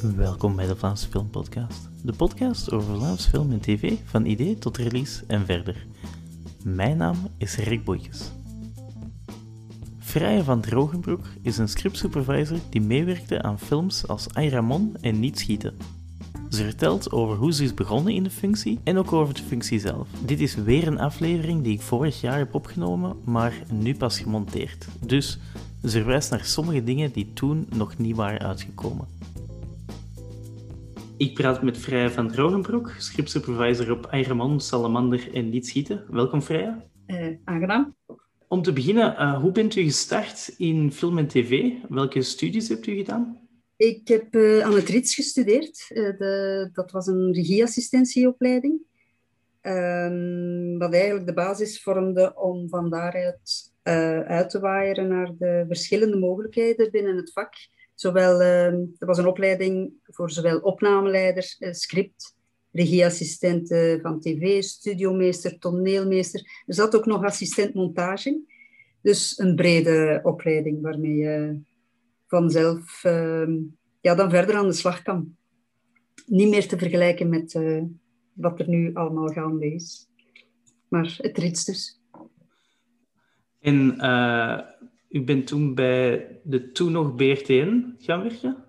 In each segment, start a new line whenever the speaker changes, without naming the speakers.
Welkom bij de Vlaamse Filmpodcast. De podcast over Vlaams film en tv, van idee tot release en verder. Mijn naam is Rick Boeikes. Freya van Drogenbroek is een scriptsupervisor die meewerkte aan films als Ayramon en Niet Schieten. Ze vertelt over hoe ze is begonnen in de functie en ook over de functie zelf. Dit is weer een aflevering die ik vorig jaar heb opgenomen, maar nu pas gemonteerd. Dus ze verwijst naar sommige dingen die toen nog niet waren uitgekomen. Ik praat met Freya van Drogenbroek, scriptsupervisor op Ayramon, Salamander en Niet Schieten. Welkom Freya.
Uh, aangenaam.
Om te beginnen, uh, hoe bent u gestart in film en tv? Welke studies hebt u gedaan?
Ik heb uh, aan het RITS gestudeerd. De, dat was een regieassistentieopleiding. Um, wat eigenlijk de basis vormde om van daaruit uit te waaieren naar de verschillende mogelijkheden binnen het vak Zowel, uh, er was een opleiding voor zowel opnameleiders, uh, script, regieassistenten van tv, studiomeester, toneelmeester. Er zat ook nog assistent montage. Dus een brede opleiding waarmee je vanzelf uh, ja, dan verder aan de slag kan. Niet meer te vergelijken met uh, wat er nu allemaal gaande is. Maar het rits dus.
En uh, u bent toen bij de toen nog BRTN gaan werken?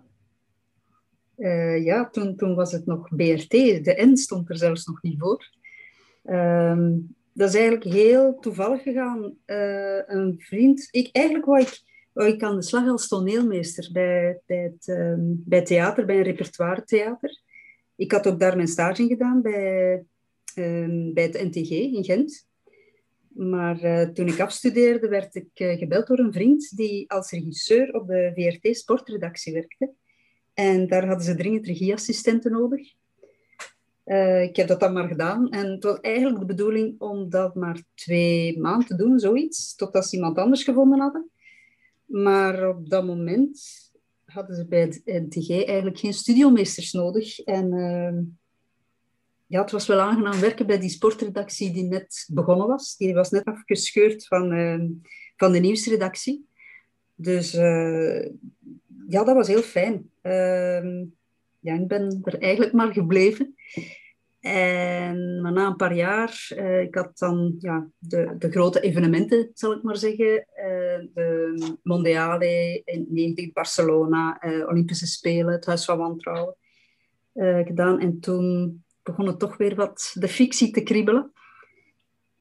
Uh, ja, toen, toen was het nog BRT. De N stond er zelfs nog niet voor. Uh, dat is eigenlijk heel toevallig gegaan. Uh, een vriend... Ik, eigenlijk wou ik, ik aan de slag als toneelmeester bij, bij, het, um, bij theater, bij een repertoire theater. Ik had ook daar mijn stage gedaan bij, um, bij het NTG in Gent. Maar uh, toen ik afstudeerde, werd ik uh, gebeld door een vriend die als regisseur op de VRT sportredactie werkte. En daar hadden ze dringend regieassistenten nodig. Uh, ik heb dat dan maar gedaan. En het was eigenlijk de bedoeling om dat maar twee maanden te doen, zoiets, totdat ze iemand anders gevonden hadden. Maar op dat moment hadden ze bij het NTG eigenlijk geen studiomeesters nodig. En ja, het was wel aangenaam werken bij die sportredactie die net begonnen was. Die was net afgescheurd van, uh, van de nieuwsredactie. Dus uh, ja, dat was heel fijn. Uh, ja, ik ben er eigenlijk maar gebleven. En na een paar jaar, uh, ik had dan ja, de, de grote evenementen, zal ik maar zeggen. de Mondiale in 90, Barcelona, Olympische Spelen, het Huis van Wantrouwen gedaan. En toen begon het toch weer wat de fictie te kriebelen.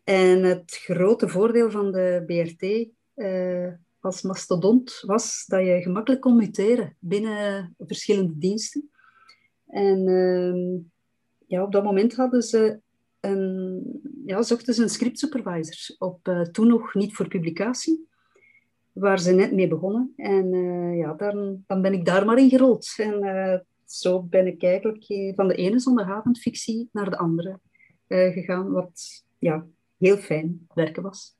En het grote voordeel van de BRT eh, als mastodont was dat je gemakkelijk kon muteren binnen verschillende diensten. En uh, ja, op dat moment hadden ze een, ja, zochten ze een scriptsupervisor op uh, toen nog niet voor publicatie, waar ze net mee begonnen. En uh, ja, dan, dan ben ik daar maar in gerold. En zo ben ik eigenlijk eh, van de ene zondagavondfictie naar de andere uh, gegaan, wat ja, heel fijn werken was.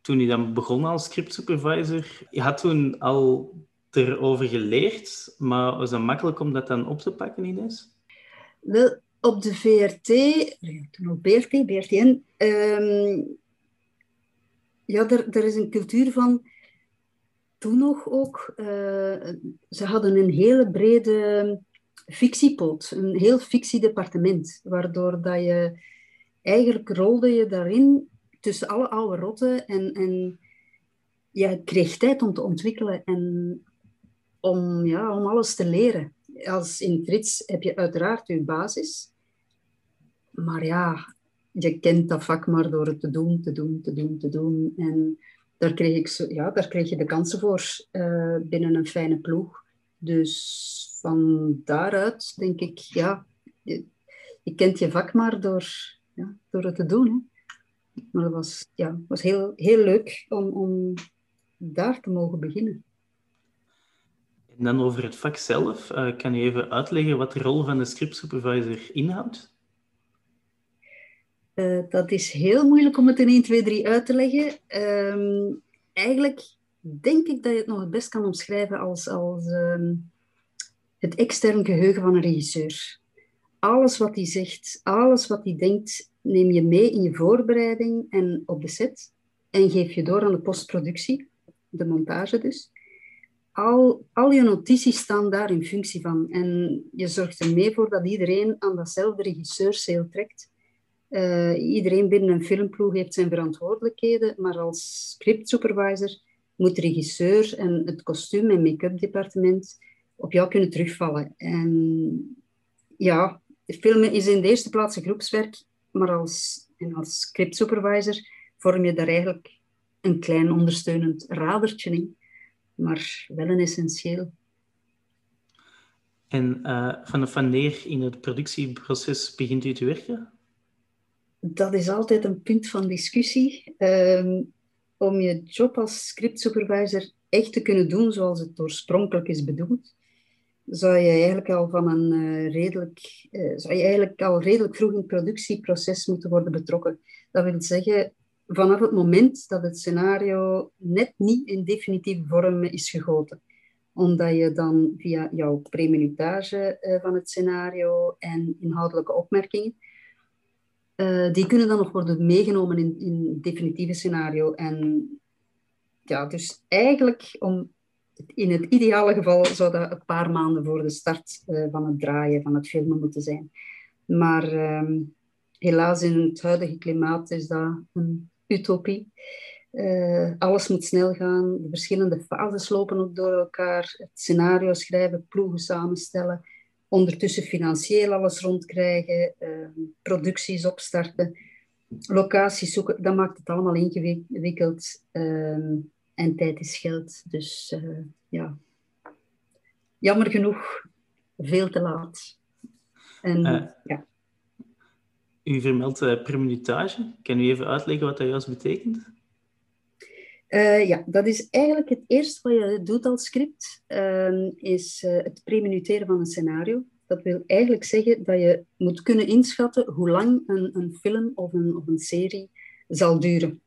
Toen je dan begon als scriptsupervisor, je had toen al erover geleerd, maar was het makkelijk om dat dan op te pakken ineens?
Wel, op de VRT, toen op BRT, BRTN, um, ja, er, er is een cultuur van toen nog ook, uh, ze hadden een hele brede fictiepoot, een heel fictiedepartement, waardoor dat je eigenlijk rolde je daarin tussen alle oude rotten en, en je kreeg tijd om te ontwikkelen en om, ja, om alles te leren. Als in Frits heb je uiteraard je basis, maar ja, je kent dat vak maar door het te doen, te doen, te doen, te doen. En daar kreeg, ik ja, daar kreeg je de kansen voor uh, binnen een fijne ploeg. Dus van daaruit denk ik, ja, je, kent je vak maar door, ja, door het te doen. Hè. Maar het was, ja, was heel, heel leuk om, om daar te mogen beginnen.
En dan over het vak zelf, uh, kan je even uitleggen wat de rol van de script supervisor inhoudt?
Uh, dat is heel moeilijk om het in 1, 2, 3 uit te leggen. Um, eigenlijk denk ik dat je het nog het best kan omschrijven als, als um, het extern geheugen van een regisseur. Alles wat hij zegt, alles wat hij denkt, neem je mee in je voorbereiding en op de set en geef je door aan de postproductie, de montage dus. al, al je notities staan daar in functie van. En je zorgt er mee voor dat iedereen aan datzelfde regisseursceel trekt. Uh, iedereen binnen een filmploeg heeft zijn verantwoordelijkheden, maar als script supervisor moet de regisseur en het kostuum- en make-up departement op jou kunnen terugvallen. En ja, filmen is in de eerste plaats een groepswerk, maar als, en als script supervisor vorm je daar eigenlijk een klein ondersteunend radertje in, maar wel een essentieel.
En uh, vanaf wanneer in het productieproces begint u te werken?
Dat is altijd een punt van discussie. Um, om je job als script supervisor echt te kunnen doen zoals het oorspronkelijk is bedoeld, zou je eigenlijk al van een uh, redelijk, uh, zou je eigenlijk al redelijk vroeg in het productieproces moeten worden betrokken. Dat wil zeggen, vanaf het moment dat het scenario net niet in definitieve vorm is gegoten. Omdat je dan via jouw premonitage uh, van het scenario en inhoudelijke opmerkingen, die kunnen dan nog worden meegenomen in, in het definitieve scenario. En ja, dus eigenlijk om in het ideale geval zou dat een paar maanden voor de start uh, van het draaien van het filmen moeten zijn. Maar uh, helaas in het huidige klimaat is dat een utopie. Uh, alles moet snel gaan, de verschillende fases lopen ook door elkaar. Het scenario schrijven, ploegen samenstellen, ondertussen financieel alles rondkrijgen, ehm, producties opstarten, locaties zoeken. Dat maakt het allemaal ingewikkeld. Ehm, en tijd is geld. Dus uh, ja, jammer genoeg veel te laat. En, uh, ja.
U vermeldt uh, premonitage. Kan u even uitleggen wat dat juist betekent?
Ja, dat is eigenlijk het eerste wat je doet als script, ehm, is het preminuteren van een scenario. Dat wil eigenlijk zeggen dat je moet kunnen inschatten hoe lang een, een film of een, een serie zal duren.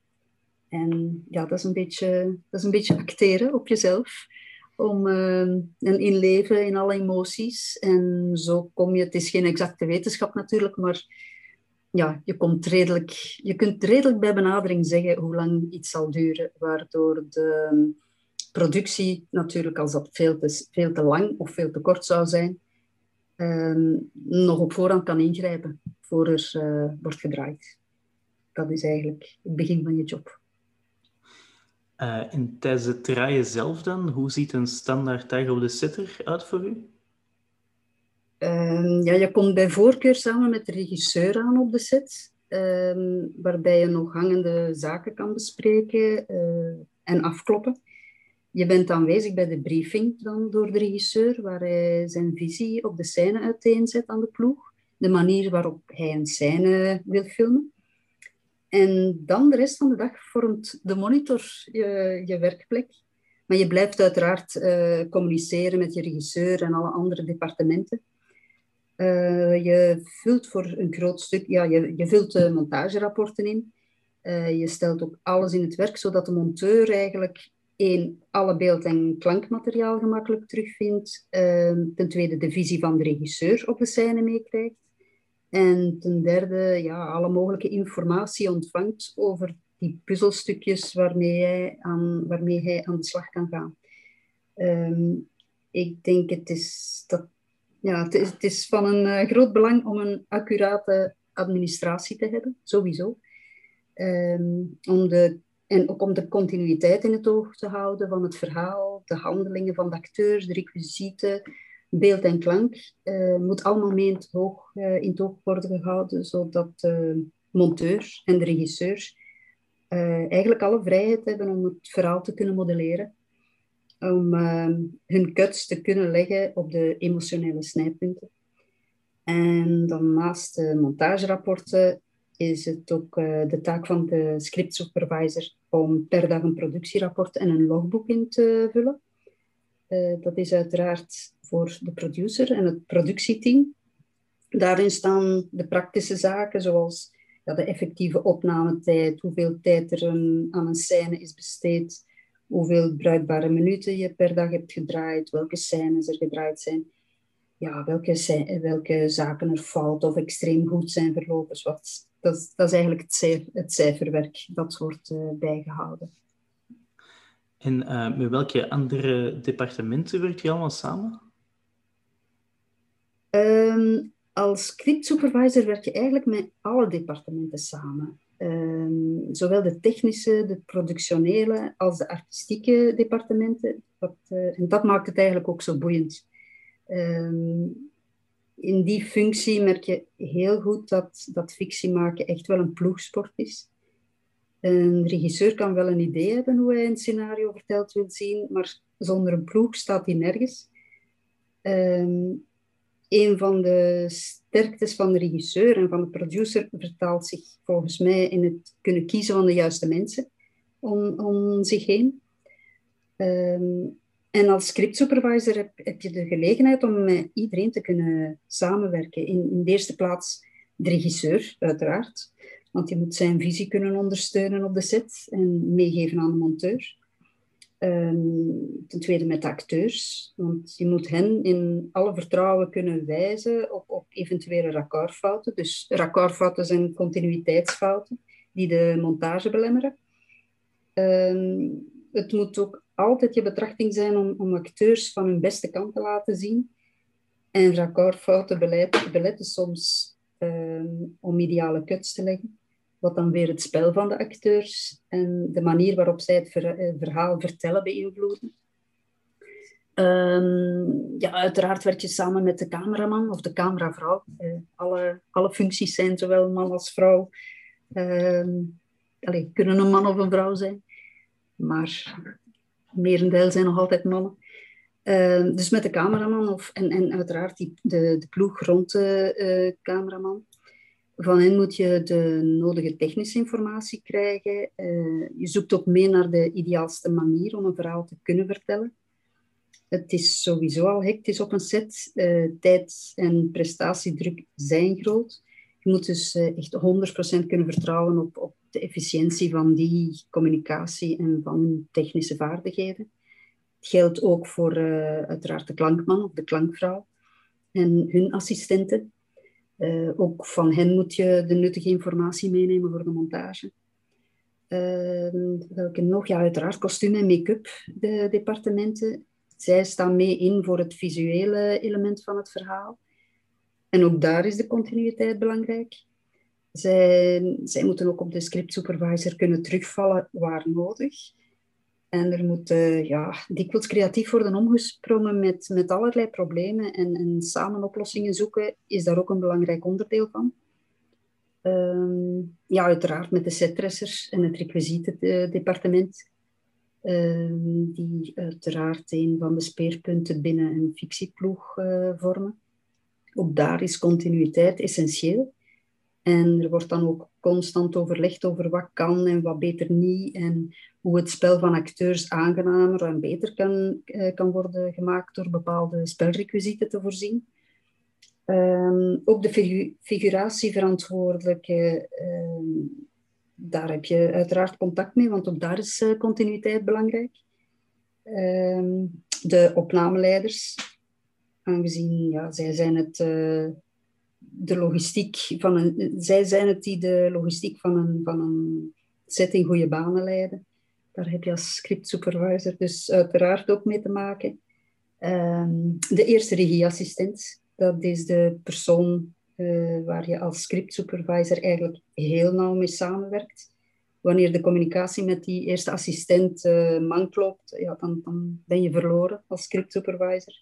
En ja, dat is een beetje, dat is een beetje acteren op jezelf. Om, uh, en inleven in alle emoties. En zo kom je, het is geen exacte wetenschap natuurlijk, maar ja, je, komt redelijk, je kunt redelijk bij benadering zeggen hoe lang iets zal duren. Waardoor de productie natuurlijk, als dat veel te, veel te lang of veel te kort zou zijn, uh, nog op voorhand kan ingrijpen voor er uh, wordt gedraaid. Dat is eigenlijk het begin van je job.
Uh, en tijdens het draaien zelf dan, hoe ziet een standaard dag op de set uit voor u?
Uh, ja, je komt bij voorkeur samen met de regisseur aan op de set, uh, waarbij je nog hangende zaken kan bespreken eh, en afkloppen. Je bent aanwezig bij de briefing dan door de regisseur, waar hij zijn visie op de scène uiteenzet aan de ploeg, de manier waarop hij een scène wil filmen. En dan de rest van de dag vormt de monitor je, je werkplek. Maar je blijft uiteraard uh, communiceren met je regisseur en alle andere departementen. Uh, je vult voor een groot stuk, ja, je, je vult de montagerapporten in. Uh, je stelt ook alles in het werk, zodat de monteur eigenlijk één, alle beeld- en klankmateriaal gemakkelijk terugvindt. ten tweede de visie van de regisseur op de scène meekrijgt. En ten derde, ja, alle mogelijke informatie ontvangt over die puzzelstukjes waarmee hij aan, waarmee hij aan de slag kan gaan. Um, ik denk het is, dat, ja, het is, het is van een uh, groot belang om een accurate administratie te hebben, sowieso. Um, om de, en ook om de continuïteit in het oog te houden van het verhaal, de handelingen van de acteurs, de requisieten, beeld en klank uh, moet allemaal mee in het, oog, uh, in het oog worden gehouden, zodat de monteur en de regisseurs eigenlijk alle vrijheid hebben om het verhaal te kunnen modelleren. Om hun cuts te kunnen leggen op de emotionele snijpunten. En dan naast de montagerapporten is het ook de taak van de script supervisor om per dag een productierapport en een logboek in te vullen. Uh, dat is uiteraard voor de producer en het productieteam. Daarin staan de praktische zaken, zoals ja, de effectieve opnametijd, hoeveel tijd er aan een scène is besteed, hoeveel bruikbare minuten je per dag hebt gedraaid, welke scènes er gedraaid zijn, ja, welke, welke zaken er fout of extreem goed zijn verlopen. Wat, dat, dat is eigenlijk het, cijfer, het cijferwerk dat wordt uh, bijgehouden.
En uh, met welke andere departementen werkt je allemaal samen?
Um, als script supervisor werk je eigenlijk met alle departementen samen. Um, zowel de technische, de productionele als de artistieke departementen. Dat, uh, en dat maakt het eigenlijk ook zo boeiend. Um, in die functie merk je heel goed dat, dat fictie maken echt wel een ploegsport is. Een regisseur kan wel een idee hebben hoe hij een scenario verteld wil zien, maar zonder een ploeg staat hij nergens. Um, een van de sterktes van de regisseur en van de producer vertaalt zich volgens mij in het kunnen kiezen van de juiste mensen om, om zich heen. Um, en als script supervisor heb, heb, je de gelegenheid om met iedereen te kunnen samenwerken. In, in de eerste plaats de regisseur, uiteraard. Want je moet zijn visie kunnen ondersteunen op de set en meegeven aan de monteur. Um, ten tweede met de acteurs, want je moet hen in alle vertrouwen kunnen wijzen op, eventuele raccortfouten. Dus raccortfouten zijn continuïteitsfouten die de montage belemmeren. Um, het moet ook altijd je betrachting zijn om, om acteurs van hun beste kant te laten zien. En raccortfouten beletten, soms um, om ideale cuts te leggen wat dan weer het spel van de acteurs en de manier waarop zij het eh, verhaal vertellen beïnvloeden. Um, ja, uiteraard werk je samen met de cameraman of de cameravrouw. Uh, alle, alle functies zijn zowel man als vrouw. Allez, kunnen een man of een vrouw zijn, maar merendeel zijn nog altijd mannen. Uh, dus met de cameraman of, en, en uiteraard die, de, de ploeg rond de uh, cameraman. Van hen moet je de nodige technische informatie krijgen. Uh, je zoekt ook mee naar de ideaalste manier om een verhaal te kunnen vertellen. Het is sowieso al hectisch op een set. Uh, tijd en prestatiedruk zijn groot. Je moet dus uh, echt 100% kunnen vertrouwen op, op de efficiëntie van die communicatie en van technische vaardigheden. Het geldt ook voor uiteraard de klankman of de klankvrouw en hun assistenten. Uh, ook van hen moet je de nuttige informatie meenemen voor de montage. Uh, welke nog? Ja, uiteraard kostuum en make-up, de departementen. Zij staan mee in voor het visuele element van het verhaal. En ook daar is de continuïteit belangrijk. Zij, zij moeten ook op de script supervisor kunnen terugvallen waar nodig. En er moet uh, ja, dikwijls creatief worden omgesprongen met, met allerlei problemen. En, en samen oplossingen zoeken is daar ook een belangrijk onderdeel van. Um, ja, uiteraard met de setdressers en het requisietendepartement. Um, die uiteraard een van de speerpunten binnen een fictieploeg uh, vormen. Ook daar is continuïteit essentieel. En er wordt dan ook constant overlegd over wat kan en wat beter niet. En hoe het spel van acteurs aangenamer en beter kan, eh, kan worden gemaakt door bepaalde spelrequisieten te voorzien. Um, ook de figu figuratieverantwoordelijke, um, daar heb je uiteraard contact mee, want ook daar is uh, continuïteit belangrijk. Um, de opnameleiders, aangezien ja, zij zijn het... Uh, de logistiek van een, zij zijn het die de logistiek van een, van een set in goede banen leiden. Daar heb je als script supervisor dus uiteraard ook mee te maken. Um, de eerste regieassistent, dat is de persoon uh, waar je als script supervisor eigenlijk heel nauw mee samenwerkt. Wanneer de communicatie met die eerste assistent uh, mank loopt, ja, dan, dan ben je verloren als script supervisor.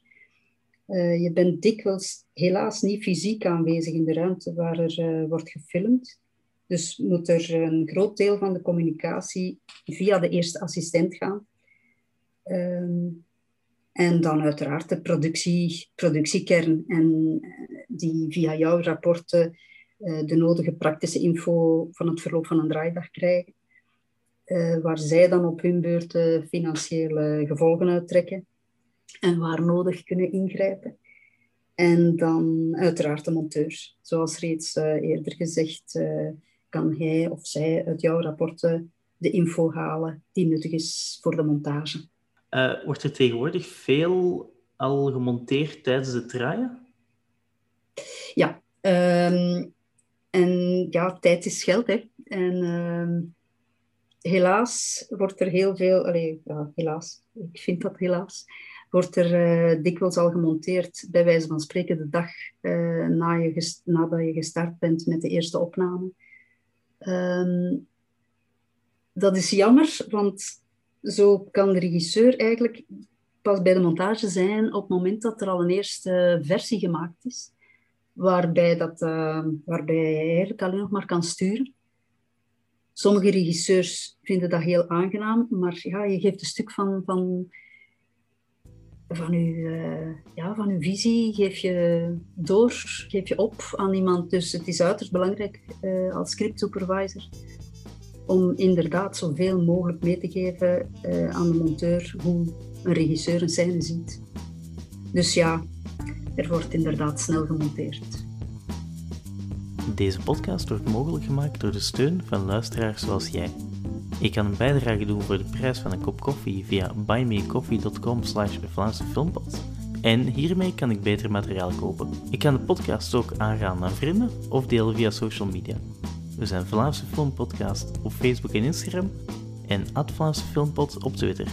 Uh, je bent dikwijls helaas niet fysiek aanwezig in de ruimte waar er uh, wordt gefilmd. Dus moet er een groot deel van de communicatie via de eerste assistent gaan. Um, en dan uiteraard de productie, productiekern. En uh, die via jouw rapporten de nodige praktische info van het verloop van een draaidag krijgen. waar zij dan op hun beurt financiële gevolgen uittrekken en waar nodig kunnen ingrijpen. En dan uiteraard de monteur. Zoals reeds uh, eerder gezegd, uh, kan hij of zij uit jouw rapporten de info halen die nuttig is voor de montage.
Uh, wordt er tegenwoordig veel al gemonteerd tijdens het draaien?
Ja, um, en ja, tijd is geld. Hè. En um, helaas wordt er heel veel, allez, ja, helaas, ik vind dat helaas, wordt er uh, dikwijls al gemonteerd, bij wijze van spreken de dag uh, na je nadat je gestart bent met de eerste opname. Um, dat is jammer, want zo kan de regisseur eigenlijk pas bij de montage zijn op het moment dat er al een eerste versie gemaakt is, waarbij, dat, uh, waarbij hij eigenlijk alleen nog maar kan sturen. Sommige regisseurs vinden dat heel aangenaam, maar ja, je geeft een stuk van, van, van, uw, uh, ja, van uw visie, geef je door, geef je op aan iemand. Dus het is uiterst belangrijk uh, als script supervisor om inderdaad zoveel mogelijk mee te geven uh, aan de monteur hoe een regisseur een scène ziet. Dus ja, er wordt inderdaad snel gemonteerd.
Deze podcast wordt mogelijk gemaakt door de steun van luisteraars zoals jij. Je kan een bijdrage doen voor de prijs van een kop koffie via buymeacoffee.com slash Vlaamse. En hiermee kan ik beter materiaal kopen. Ik kan de podcast ook aanraden aan vrienden of delen via social media. We zijn Vlaamse Filmpodcast op Facebook en Instagram en Vlaamse Filmpot op Twitter.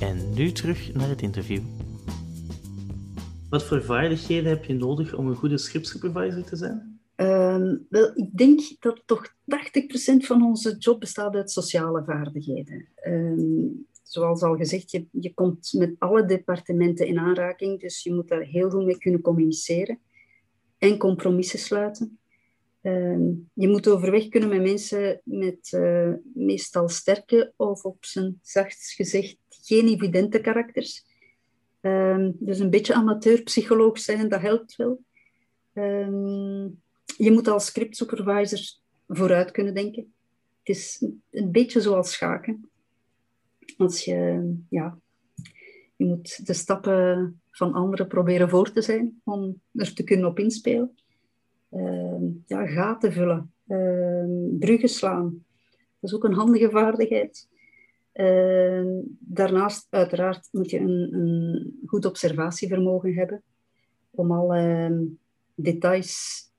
En nu terug naar het interview. Wat voor vaardigheden heb je nodig om een goede scriptsupervisor te zijn?
Uh, wel, ik denk dat toch 80% van onze job bestaat uit sociale vaardigheden. Uh, zoals al gezegd, je, je komt met alle departementen in aanraking, dus je moet daar heel goed mee kunnen communiceren en compromissen sluiten. Ehm, je moet overweg kunnen met mensen met uh, meestal sterke of op zijn zachtst gezegd geen evidente karakters. Dus een beetje amateurpsycholoog zijn, dat helpt wel. Je moet als script supervisor vooruit kunnen denken. Het is een beetje zoals schaken. Als je, ja, je moet de stappen van anderen proberen voor te zijn om er te kunnen op inspelen. Ehm, ja, gaten vullen, uh, bruggen slaan. Dat is ook een handige vaardigheid. Ehm, daarnaast, uiteraard, moet je een, een, goed observatievermogen hebben om alle details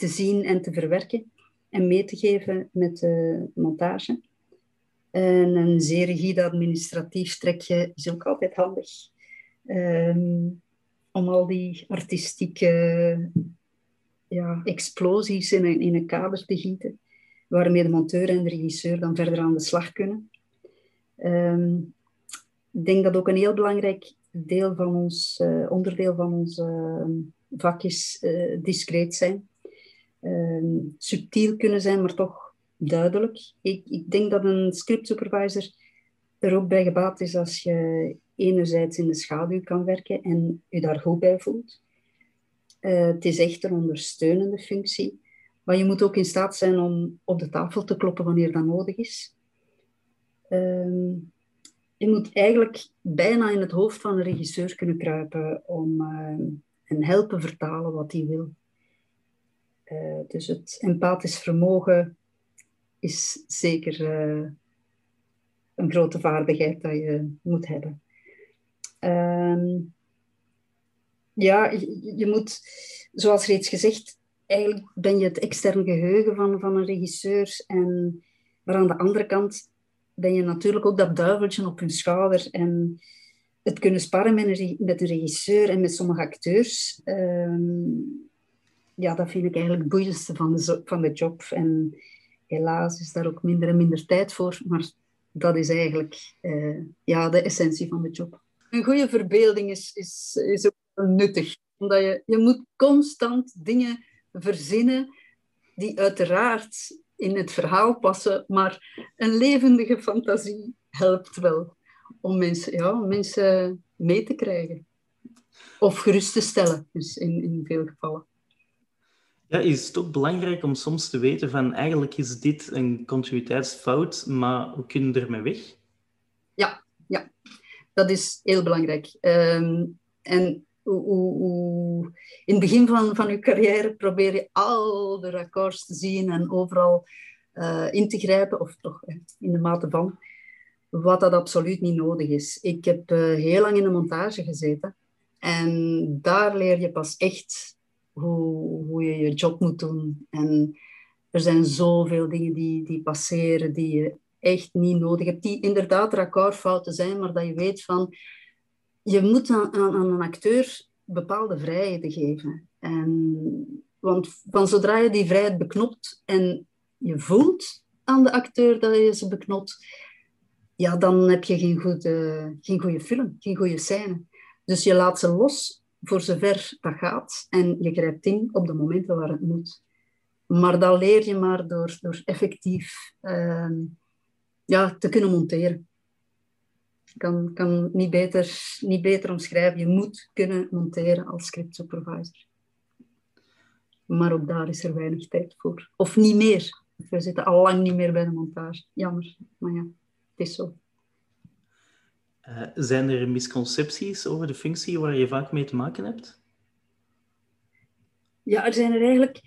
te zien en te verwerken en mee te geven met de montage. En een zeer rigide administratief trekje is ook altijd handig. om al die artistieke ja, explosies in een, kader te gieten, waarmee de monteur en de regisseur dan verder aan de slag kunnen. Ehm, ik denk dat ook een heel belangrijk deel van ons, uh, onderdeel van ons uh, vak is uh, discreet zijn. Ehm, subtiel kunnen zijn, maar toch duidelijk. Ik, ik denk dat een script supervisor er ook bij gebaat is als je enerzijds in de schaduw kan werken en je daar goed bij voelt. Uh, het is echt een ondersteunende functie. Maar je moet ook in staat zijn om op de tafel te kloppen wanneer dat nodig is. Uh, je moet eigenlijk bijna in het hoofd van een regisseur kunnen kruipen om uh, en helpen vertalen wat hij wil. Uh, dus het empathisch vermogen is zeker een grote vaardigheid dat je moet hebben. Ehm, ja, je, je, moet, zoals reeds gezegd, eigenlijk ben je het externe geheugen van, van een regisseur. En, maar aan de andere kant ben je natuurlijk ook dat duiveltje op hun schouder. En het kunnen sparren met een, met een regisseur en met sommige acteurs. Ehm, ja, dat vind ik eigenlijk het boeiendste van de, van de job. En helaas is daar ook minder en minder tijd voor. Maar dat is eigenlijk uh, ja, de essentie van de job. Een goede verbeelding is, is, is ook nuttig. Omdat je, je moet constant dingen verzinnen die uiteraard in het verhaal passen, maar een levendige fantasie helpt wel om mensen, ja, mensen mee te krijgen. Of gerust te stellen, dus in, in veel gevallen.
Ja, is het ook belangrijk om soms te weten van eigenlijk is dit een continuïteitsfout, maar we kunnen ermee weg?
Ja, ja. dat is heel belangrijk. Um, en in het begin van, van je carrière probeer je al de records te zien en overal uh, in te grijpen, of toch in de mate van, wat dat absoluut niet nodig is. Ik heb uh, heel lang in de montage gezeten en daar leer je pas echt hoe, hoe je je job moet doen. En er zijn zoveel dingen die, die passeren die je echt niet nodig hebt. Die inderdaad raccortfouten zijn, maar dat je weet van... Je moet aan, aan, aan een acteur bepaalde vrijheden geven. En, want van zodra je die vrijheid beknopt en je voelt aan de acteur dat je ze beknopt, ja, dan heb je geen goede, geen goede film, geen goede scène. Dus je laat ze los voor zover dat gaat en je grijpt in op de momenten waar het moet. Maar dat leer je maar door, door effectief uh, ja, te kunnen monteren. Ik kan, kan niet, beter, niet beter omschrijven. Je moet kunnen monteren als script supervisor. Maar ook daar is er weinig tijd voor. Of niet meer. We zitten al lang niet meer bij de montage. Jammer, maar ja, het is zo.
Uh, zijn er misconcepties over de functie waar je vaak mee te maken hebt?
Ja, er zijn er eigenlijk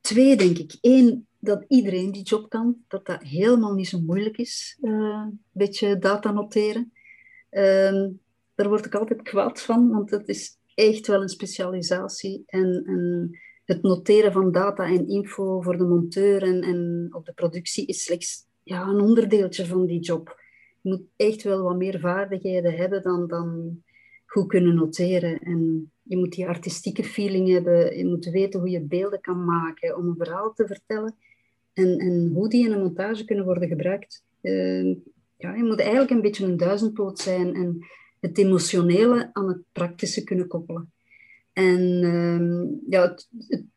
twee, denk ik. Eén, dat iedereen die job kan, dat dat helemaal niet zo moeilijk is. Uh, een beetje data noteren. Uh, daar word ik altijd kwaad van, want het is echt wel een specialisatie. En, en het noteren van data en info voor de monteur en, en op de productie is slechts ja, een onderdeeltje van die job. Je moet echt wel wat meer vaardigheden hebben dan, dan goed kunnen noteren. En je moet die artistieke feeling hebben. Je moet weten hoe je beelden kan maken om een verhaal te vertellen. En, en hoe die in een montage kunnen worden gebruikt. Uh, ja, je moet eigenlijk een beetje een duizendpoot zijn en het emotionele aan het praktische kunnen koppelen. En uh, ja,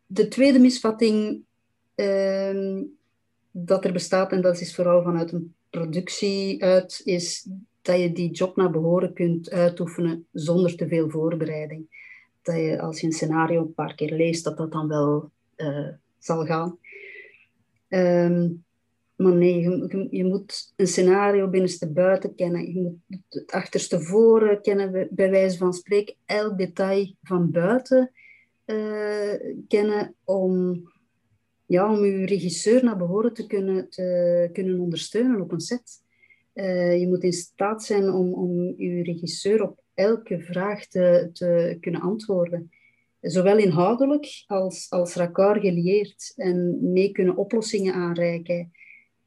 de tweede misvatting uh, dat er bestaat, en dat is vooral vanuit een productie uit, is dat je die job naar behoren kunt uitoefenen zonder te veel voorbereiding. Dat je als je een scenario een paar keer leest, dat dat dan wel uh, zal gaan. Um, maar nee, je, moet een scenario binnenste buiten kennen. Je moet het achterste voren kennen, bij wijze van spreken. Elk detail van buiten uh, kennen om, ja, om je regisseur naar behoren te kunnen, te kunnen ondersteunen op een set. Uh, je moet in staat zijn om, om je regisseur op elke vraag te, te kunnen antwoorden. Zowel inhoudelijk als, als raccord gelieerd en mee kunnen oplossingen aanreiken.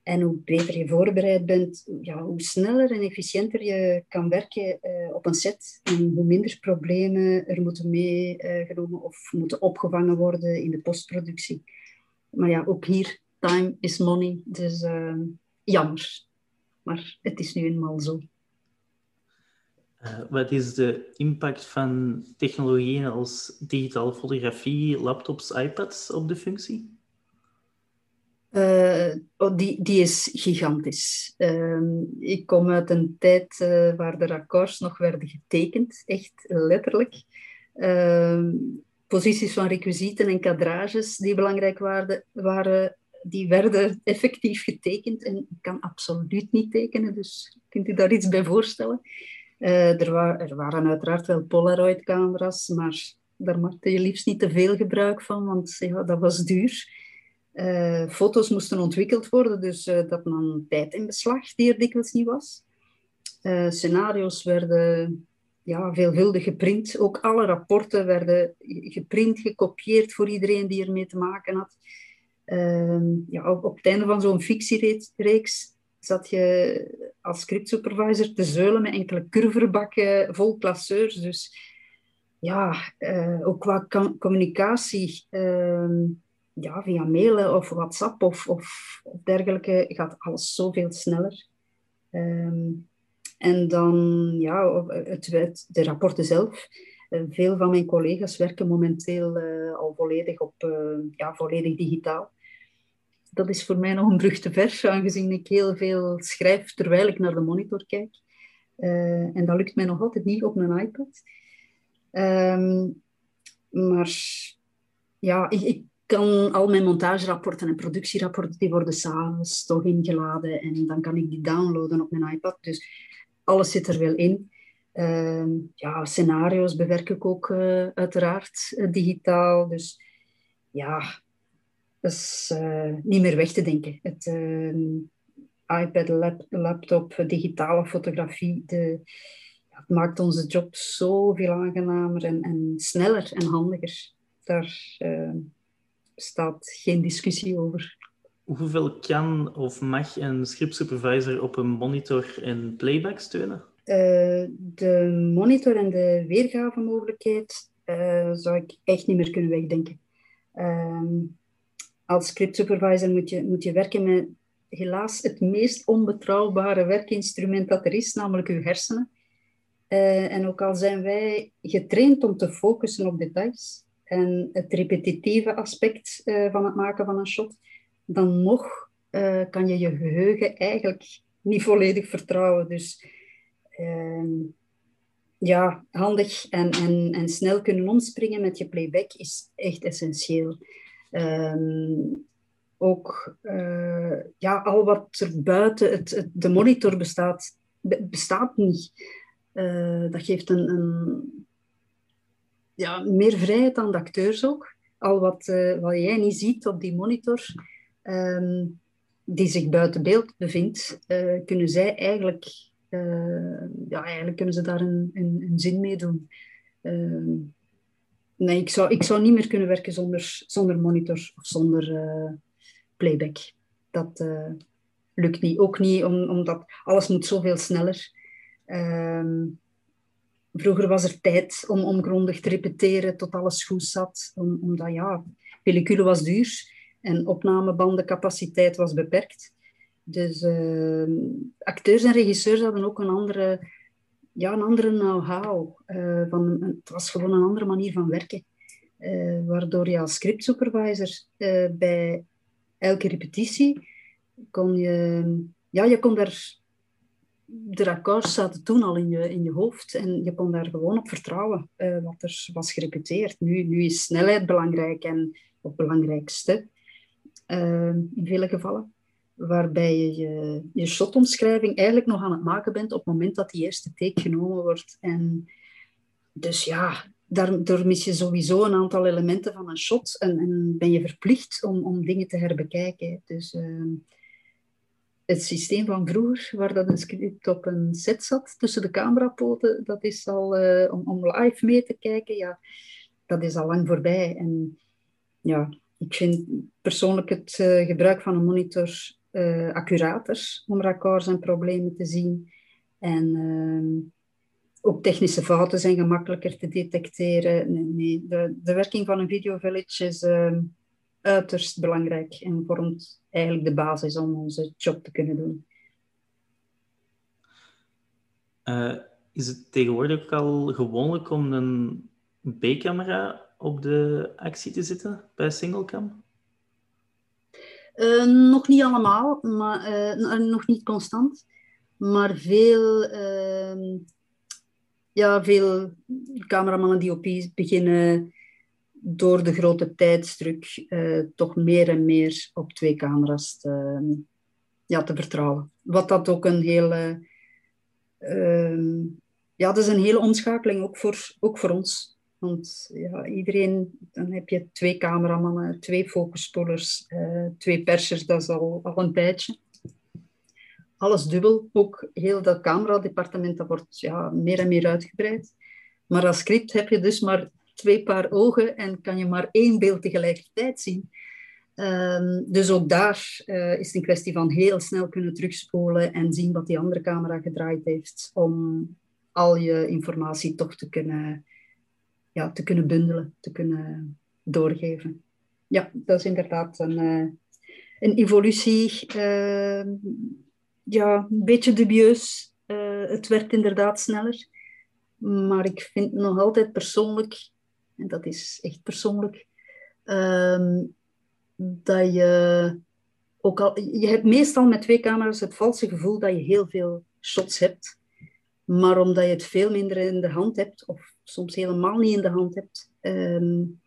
En hoe beter je voorbereid bent, ja, hoe sneller en efficiënter je kan werken uh, op een set. En hoe minder problemen er moeten meegenomen of moeten opgevangen worden in de postproductie. Maar ja, ook hier, time is money. Dus uh, jammer. Maar het is nu eenmaal zo.
Uh, wat is de impact van technologieën als digitale fotografie, laptops, iPads op de functie?
Uh, oh, die, die is gigantisch. Uh, ik kom uit een tijd uh, waar de raccords nog werden getekend, echt letterlijk. Posities van requisieten en kadrages die belangrijk waren, waren, die werden effectief getekend. En ik kan absoluut niet tekenen, dus kunt u daar iets bij voorstellen? Eh, er, er, waren uiteraard wel Polaroid-camera's, maar daar maakte je liefst niet te veel gebruik van, want ja, dat was duur. Uh, foto's moesten ontwikkeld worden, dus uh, dat nam tijd in beslag, die er dikwijls niet was. Scenario's werden ja, veelvuldig geprint. Ook alle rapporten werden geprint, gekopieerd voor iedereen die ermee te maken had. Ehm, ja, op, op, het einde van zo'n fictiereeks zat je als scriptsupervisor te zeulen met enkele curverbakken vol klasseurs. Dus ja, ook qua communicatie ehm, ja, via mailen of WhatsApp of, of, dergelijke gaat alles zoveel sneller. Um, en dan ja, het, het, de rapporten zelf. Uh, veel van mijn collega's werken momenteel uh, al volledig, op, uh, ja, volledig digitaal. Dat is voor mij nog een brug te ver, aangezien ik heel veel schrijf terwijl ik naar de monitor kijk. en dat lukt mij nog altijd niet op een iPad. Um, maar ja, ik, ik kan al mijn montagerapporten en productierapporten, die worden s'avonds toch ingeladen en dan kan ik die downloaden op mijn iPad. Dus alles zit er wel in. Uh, ja, scenario's bewerk ik ook uh, uiteraard uh, digitaal. Dus ja, dat is eh, niet meer weg te denken. Het ehm, iPad, lap, laptop, digitale fotografie, de, ja, het maakt onze job zoveel aangenamer en, en sneller en handiger. Daar ehm, staat geen discussie over.
Hoeveel kan of mag een script supervisor op een monitor en playback steunen?
Uh, de monitor en de weergavemogelijkheid uh, zou ik echt niet meer kunnen wegdenken. Uh, als script supervisor moet je, moet je werken met helaas het meest onbetrouwbare werkinstrument dat er is, namelijk uw hersenen. Uh, en ook al zijn wij getraind om te focussen op details en het repetitieve aspect van het maken van een shot, dan nog uh, kan je je geheugen eigenlijk niet volledig vertrouwen. Dus ehm, ja, handig en, en, en snel kunnen omspringen met je playback is echt essentieel. Um, ook uh, ja, al wat er buiten het, de monitor bestaat, bestaat niet. Uh, dat geeft een, een, ja, meer vrijheid aan de acteurs ook. Al wat, wat jij niet ziet op die monitor, um, die zich buiten beeld bevindt, kunnen zij eigenlijk, ja, eigenlijk kunnen ze daar een, een, zin mee doen. Ehm, nee, ik zou, ik zou niet meer kunnen werken zonder, zonder monitor of zonder playback. Dat lukt niet. Ook niet om, omdat alles moet zoveel sneller. Um, vroeger was er tijd om, om grondig te repeteren tot alles goed zat. Om, omdat ja, pellicule was duur en opnamebandencapaciteit was beperkt. Dus uh, acteurs en regisseurs hadden ook een andere, ja, een andere know-how. Van, het was gewoon een andere manier van werken. Uh, waardoor je als script supervisor bij elke repetitie kon je... Ja, je kon daar... De akkoorden zaten toen al in je, in je hoofd en je kon daar gewoon op vertrouwen wat er was gerepeteerd. Nu, nu is snelheid belangrijk en het belangrijkste uh, in vele gevallen. Waarbij je, je je shotomschrijving eigenlijk nog aan het maken bent op het moment dat die eerste take genomen wordt. En dus ja, daardoor mis je sowieso een aantal elementen van een shot en, en ben je verplicht om, om dingen te herbekijken. Dus uh, het systeem van vroeger, waar dat een script op een set zat tussen de camerapoten, dat is al uh, om, om live mee te kijken, ja, dat is al lang voorbij. En ja, ik vind persoonlijk het uh, gebruik van een monitor uh, accurater om raccords en problemen te zien. En ehm, ook technische fouten zijn gemakkelijker te detecteren. Nee, nee. De, de werking van een video village is uh, uiterst belangrijk en vormt eigenlijk de basis om onze job te kunnen doen.
Uh, is het tegenwoordig ook al gewoonlijk om een B-camera op de actie te zetten bij singlecam?
Uh, nog niet allemaal, maar uh, nog niet constant. Maar veel ehm, ja, veel cameramannen die op beginnen door de grote tijdsdruk toch meer en meer op twee camera's te, ja, te vertrouwen. Wat dat ook een hele... Uh, ja, dat is een hele omschakeling, ook voor, ook voor ons. Want ja, iedereen, dan heb je twee cameramannen, twee focuspullers, uh, twee persers, dat is al, al een tijdje alles dubbel. Ook heel dat cameradepartement dat wordt ja, meer en meer uitgebreid. Maar als script heb je dus maar twee paar ogen en kan je maar één beeld tegelijkertijd zien. Um, dus ook daar uh, is het een kwestie van heel snel kunnen terugspoelen en zien wat die andere camera gedraaid heeft om al je informatie toch te kunnen, ja, te kunnen bundelen, te kunnen doorgeven. Ja, dat is inderdaad een, uh, een evolutie uh, ja, een beetje dubieus. Uh, het werkt inderdaad sneller. Maar ik vind nog altijd persoonlijk, en dat is echt persoonlijk, uh, dat je ook al, je hebt meestal met twee camera's het valse gevoel dat je heel veel shots hebt. Maar omdat je het veel minder in de hand hebt, of soms helemaal niet in de hand hebt, um,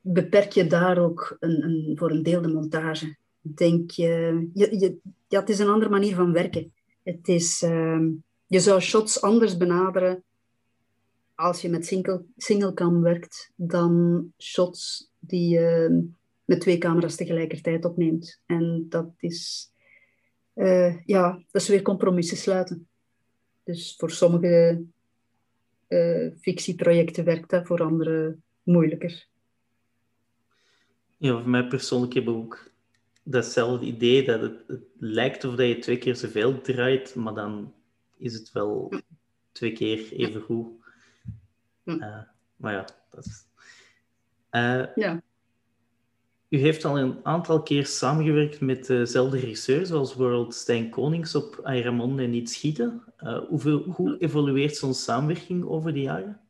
beperk je daar ook een, een, voor een deel de montage denk je, je, ja, het is een andere manier van werken. Het is, uh, je zou shots anders benaderen als je met single, single cam werkt dan shots die je met twee camera's tegelijkertijd opneemt. En dat is, uh, ja, dat is weer compromissen sluiten. Dus voor sommige fictieprojecten werkt dat, voor andere moeilijker.
Ja, voor mij persoonlijk heb ik ook datzelfde idee dat het, het, lijkt of dat je twee keer zoveel draait, maar dan is het wel twee keer even goed. Uh, maar ja, dat is... Uh, ja. U heeft al een aantal keer samengewerkt met dezelfde regisseur, zoals World Stijn Konings op Ayramon en Niet Schieten. Hoeveel, hoe evolueert zo'n samenwerking over de jaren?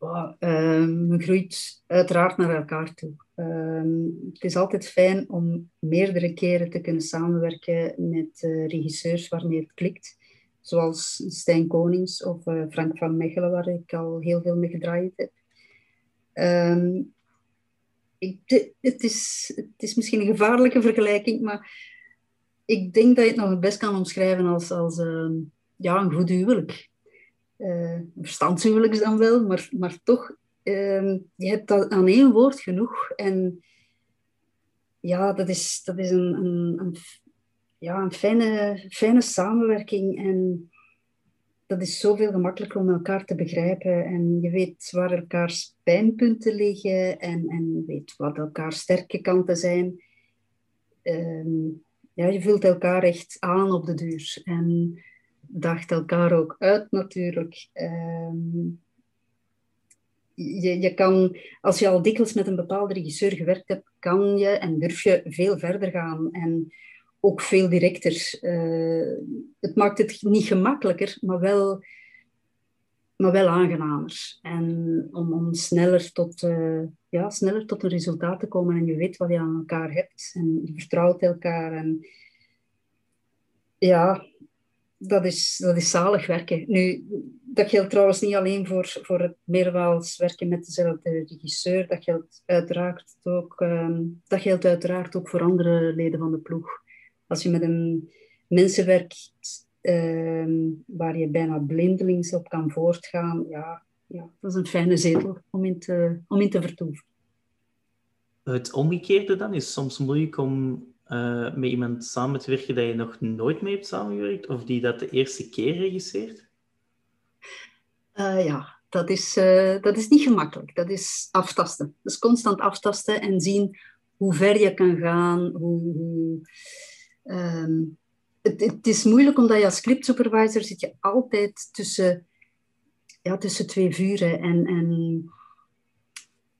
Uh, men groeit uiteraard naar elkaar toe. Ehm, het is altijd fijn om meerdere keren te kunnen samenwerken met uh, regisseurs waarmee het klikt. Zoals Stijn Konings of Frank van Mechelen, waar ik al heel veel mee gedraaid heb. Ehm, het, is, het is misschien een gevaarlijke vergelijking, maar ik denk dat je het nog het best kan omschrijven als, als uh, ja, een goed huwelijk. Uh, een verstandshuwelijk is dan wel, maar, maar toch, uh, je hebt dat aan één woord genoeg. En ja, dat is, dat is een, een, een ja, een fijne, fijne samenwerking. En dat is zoveel gemakkelijker om elkaar te begrijpen. En je weet waar elkaars pijnpunten liggen en, en weet wat elkaars sterke kanten zijn. Ehm, ja, je vult elkaar echt aan op de duur. En daagt elkaar ook uit natuurlijk. Ehm, je, je kan, als je al dikwijls met een bepaalde regisseur gewerkt hebt, kan je en durf je veel verder gaan. En ook veel directer. Uh, het maakt het niet gemakkelijker, maar wel, maar wel aangenamer. En om, om sneller, tot, uh, ja, sneller tot een resultaat te komen en je weet wat je aan elkaar hebt en je vertrouwt elkaar. En ja, dat is, dat is zalig werken. Nu, dat geldt trouwens niet alleen voor, voor het meermaals werken met dezelfde regisseur. Dat geldt uiteraard ook, um, dat geldt uiteraard ook voor andere leden van de ploeg als je met een mensen werkt ehm, waar je bijna blindelings op kan voortgaan, ja, ja, dat is een fijne zetel om in te, om in te vertoeven.
Het omgekeerde dan is soms moeilijk om uh, met iemand samen te werken dat je nog nooit mee hebt samengewerkt of die dat de eerste keer regisseert?
Uh, ja, dat is, uh, dat is niet gemakkelijk. Dat is aftasten. Dat is constant aftasten en zien hoe ver je kan gaan, hoe, hoe Ehm, het, is moeilijk omdat je als scriptsupervisor zit je altijd tussen, ja, tussen twee vuren. En, en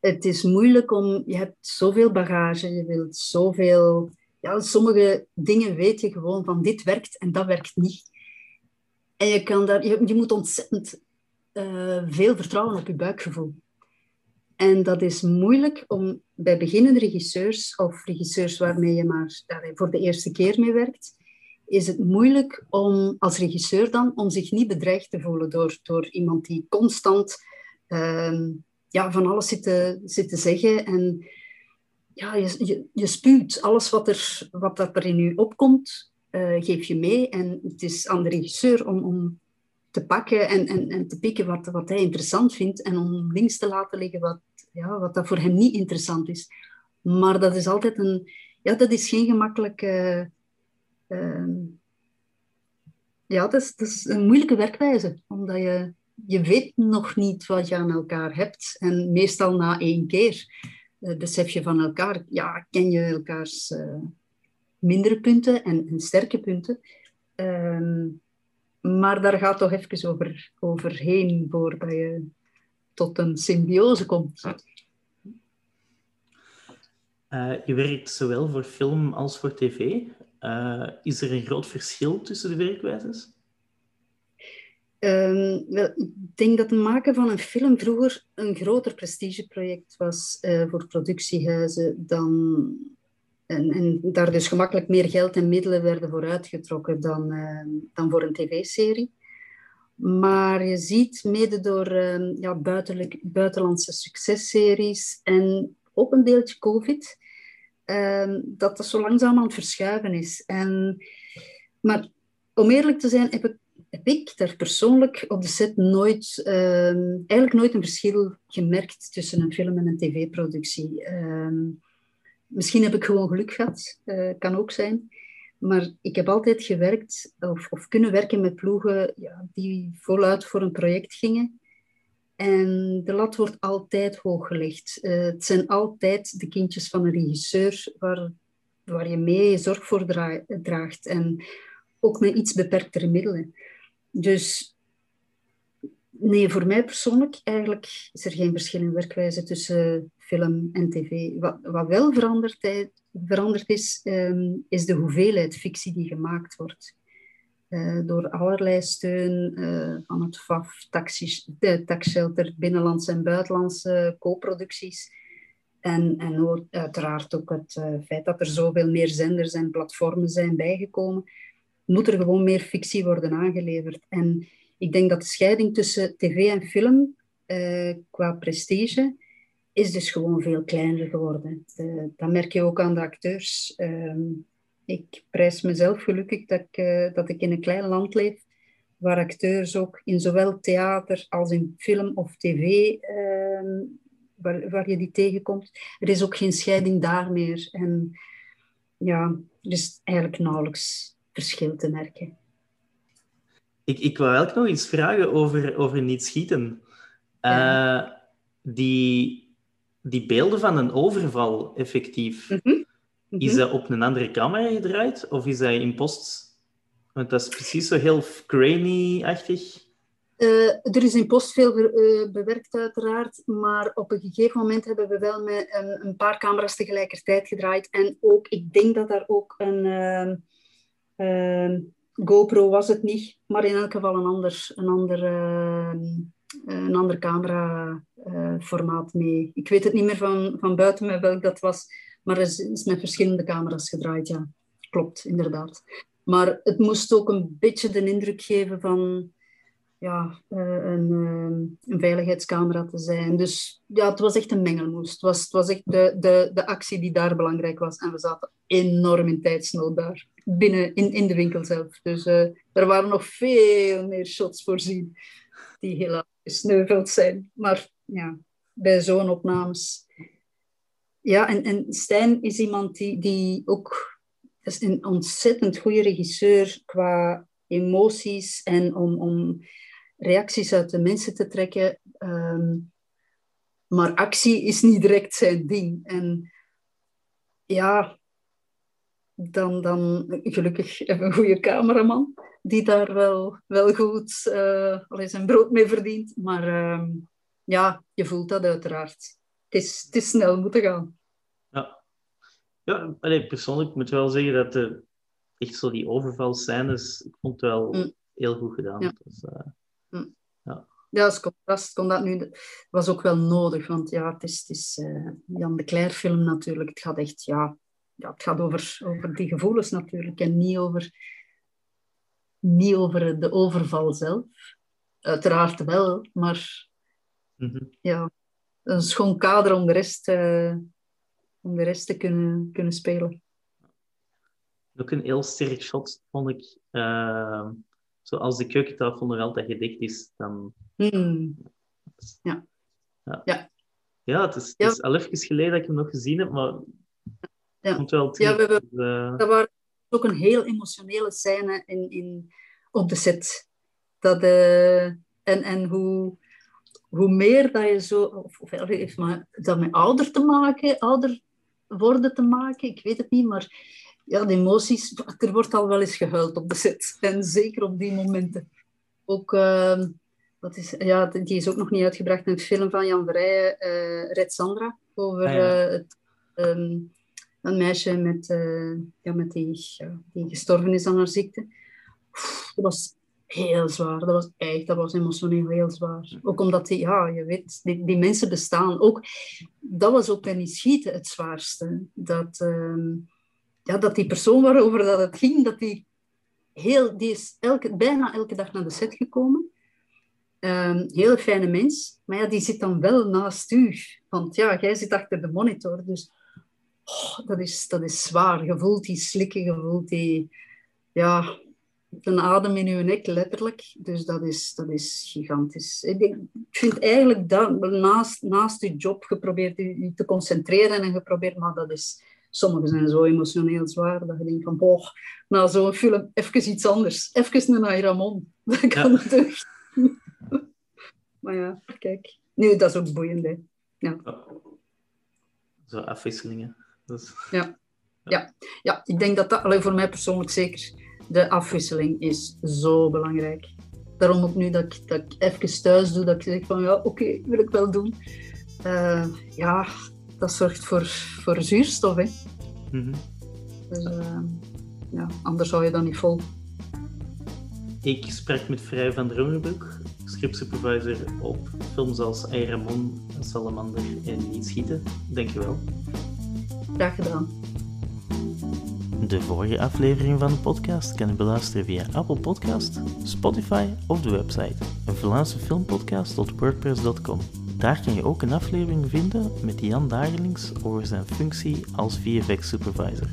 het is moeilijk om, je hebt zoveel bagage, je wilt zoveel, ja, sommige dingen weet je gewoon van dit werkt en dat werkt niet. En je, kan daar, je, je moet ontzettend uh, veel vertrouwen op je buikgevoel. En dat is moeilijk om bij beginnende regisseurs of regisseurs waarmee je maar voor de eerste keer mee werkt, is het moeilijk om als regisseur dan om zich niet bedreigd te voelen door, door iemand die constant uh, ja, van alles zit te, zit te zeggen. En ja, je, je, je spuwt alles wat er, wat er in je opkomt, uh, geef je mee. En het is aan de regisseur om, om te pakken en, en, en te pikken wat, wat hij interessant vindt en om links te laten liggen wat, ja, wat dat voor hem niet interessant is. Maar dat is altijd een... Ja, dat is geen gemakkelijke... Uh, ja, dat is, dat is een moeilijke werkwijze, omdat je, je weet nog niet wat je aan elkaar hebt. En meestal na één keer uh, besef je van elkaar, ja, ken je elkaars uh, mindere punten en, en sterke punten. Ehm, maar daar gaat toch even over, overheen voordat je tot een symbiose komt.
Uh, je werkt zowel voor film als voor tv. Uh, is er een groot verschil tussen de werkwijzes?
Um, wel, ik denk dat het maken van een film vroeger een groter prestigeproject was uh, voor productiehuizen dan en, en, daar dus gemakkelijk meer geld en middelen werden voor uitgetrokken dan, uh, dan voor een tv-serie. Maar je ziet mede door uh, ja, buitenlandse successeries en ook een deeltje COVID, uh, dat dat zo langzaam aan het verschuiven is. En, maar om eerlijk te zijn, heb ik, heb ik daar persoonlijk op de set nooit, ehm, eigenlijk nooit een verschil gemerkt tussen een film en een tv-productie. Misschien heb ik gewoon geluk gehad, uh, kan ook zijn. Maar ik heb altijd gewerkt of, of kunnen werken met ploegen ja, die voluit voor een project gingen. En de lat wordt altijd hoog gelegd. Uh, het zijn altijd de kindjes van een regisseur waar, waar je mee zorg voor draagt. En ook met iets beperktere middelen. Dus nee, voor mij persoonlijk eigenlijk is er geen verschil in werkwijze tussen film en tv. Wat, wat wel veranderd, is, ehm, is de hoeveelheid fictie die gemaakt wordt. Uh, door allerlei steun uh, van het FAF, taxshelter, binnenlandse en buitenlandse co-producties. En, en uiteraard ook het uh, feit dat er zoveel meer zenders en platformen zijn bijgekomen, moet er gewoon meer fictie worden aangeleverd. En ik denk dat de scheiding tussen tv en film qua prestige is dus gewoon veel kleiner geworden. Uh, dat merk je ook aan de acteurs. Uh, ik prijs mezelf gelukkig dat ik, uh, dat ik in een klein land leef, waar acteurs ook in zowel theater als in film of tv, ehm, waar, waar je die tegenkomt. Er is ook geen scheiding daar meer. En ja, er is eigenlijk nauwelijks verschil te merken.
Ik, ik wou eigenlijk nog iets vragen over, over niet schieten. Ja. Eh, die, die beelden van een overval effectief, mhm. Mhm. is dat op een andere camera gedraaid of is dat in post? Want dat is precies zo heel grainy-achtig.
Uh, er is in post veel uh, bewerkt, uiteraard, maar op een gegeven moment hebben we wel met een, een, paar camera's tegelijkertijd gedraaid. En ook, ik denk dat daar ook een uh, GoPro was het niet, maar in elk geval een ander, een ander een ander cameraformaat mee. Ik weet het niet meer van, van buiten met welk dat was, maar het is, met verschillende camera's gedraaid, ja. Klopt, inderdaad. Maar het moest ook een beetje de indruk geven van ja, eh, een, eh, een veiligheidscamera te zijn. Dus ja, het was echt een mengelmoes. Het was, het was echt de, de, de actie die daar belangrijk was. En we zaten enorm in tijdsnood daar, binnen in, in de winkel zelf. Dus er waren nog veel meer shots voorzien, die helaas gesneuveld zijn. Maar ja, bij zo'n opnames. Ja, en, en Stijn is iemand die, die ook is een ontzettend goede regisseur qua emoties en om, om reacties uit de mensen te trekken. Ehm, maar actie is niet direct zijn ding. En ja, dan, dan gelukkig een goede cameraman die daar wel, wel goed uh, zijn brood mee verdient. Maar uh, ja, je voelt dat uiteraard. Het is, het is snel moeten gaan.
Ja, ja allee, persoonlijk moet ik wel zeggen dat de, echt zo die overvalscènes, ik vond het wel mm. heel goed gedaan. Ja. Dus, uh,
mm. ja. Ja, als contrast kon dat nu... was ook wel nodig, want ja, het is, het is uh, Jan de Cler film natuurlijk. Het gaat echt, ja... ja het gaat over, over die gevoelens natuurlijk en niet over niet over de overval zelf. Uiteraard wel, maar mm ja, een schoon kader om de rest, uh, om de rest te kunnen, kunnen spelen.
Ook een heel sterk shot vond ik. Uh, zoals de keukentafel nog altijd gedekt is, dan...
Mm. Ja.
Ja. ja. Ja, het is, het is al even geleden dat ik hem nog gezien heb, maar ja. komt wel terug.
Ja, we hebben, dus, uh... dat waren ook een heel emotionele scène in, in, op de set. Dat, uh, en, en hoe, hoe meer dat je zo... Of, of heeft maar dat met ouder te maken, ouder worden te maken, ik weet het niet, maar ja, de emoties... Er wordt al wel eens gehuild op de set. En zeker op die momenten. Ook... Uh, wat is, ja, die is ook nog niet uitgebracht in het film van Jan Verrijen, uh, Red Sandra, over ah, ja. het, um, een meisje met, uh, ja, met die, die gestorven is aan haar ziekte. Dat was heel zwaar. Dat was echt, dat was emotioneel heel zwaar. Ook omdat die, ja, je weet, die, die mensen bestaan. Ook, dat was ook bij niet schieten het zwaarste. Dat, uh, ja, dat die persoon waarover dat het ging, dat die heel, die is elke, bijna elke dag naar de set gekomen. Um, hele fijne mens, maar ja, die zit dan wel naast u. Want ja, jij zit achter de monitor, dus oh, dat, is, dat is zwaar. Je voelt die slikken, je voelt die... Ja, een adem in uw nek, letterlijk. Dus dat is, dat is gigantisch. Ik, vind eigenlijk dat naast, naast je job geprobeerd je te concentreren en geprobeerd, maar dat is... Sommigen zijn zo emotioneel zwaar dat je denkt van, boh, na zo'n film even iets anders. Even een Ramon. Dat kan ja. het maar ja, kijk. Nu, dat is ook boeiend, hè. Ja.
Zo afwisselingen. Dus...
Ja. ja. ja, ik denk dat dat alleen voor mij persoonlijk zeker de afwisseling is zo belangrijk. Daarom ook nu dat ik, dat ik even thuis doe, dat ik zeg van ja, oké, wil ik wel doen. Uh, ja, dat zorgt voor, voor zuurstof. Hè. Mm -hmm. Dus uh, ja, anders zou je dat niet vol.
Ik sprak met Vrij van Drongenbroek, scriptsupervisor op films als Ayramon, Salamander en Niet Schieten. Dankjewel.
Graag gedaan.
De vorige aflevering van de podcast kan je beluisteren via Apple Podcast, Spotify of de website een Vlaamse filmpodcast.wordpress.com. Daar kan je ook een aflevering vinden met Jan Dagerlings over zijn functie als VFX supervisor.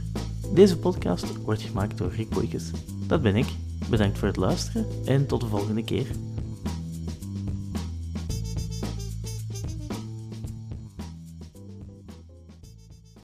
Deze podcast wordt gemaakt door Rick Boykes. Dat ben ik. Bedankt voor het luisteren en tot de volgende keer.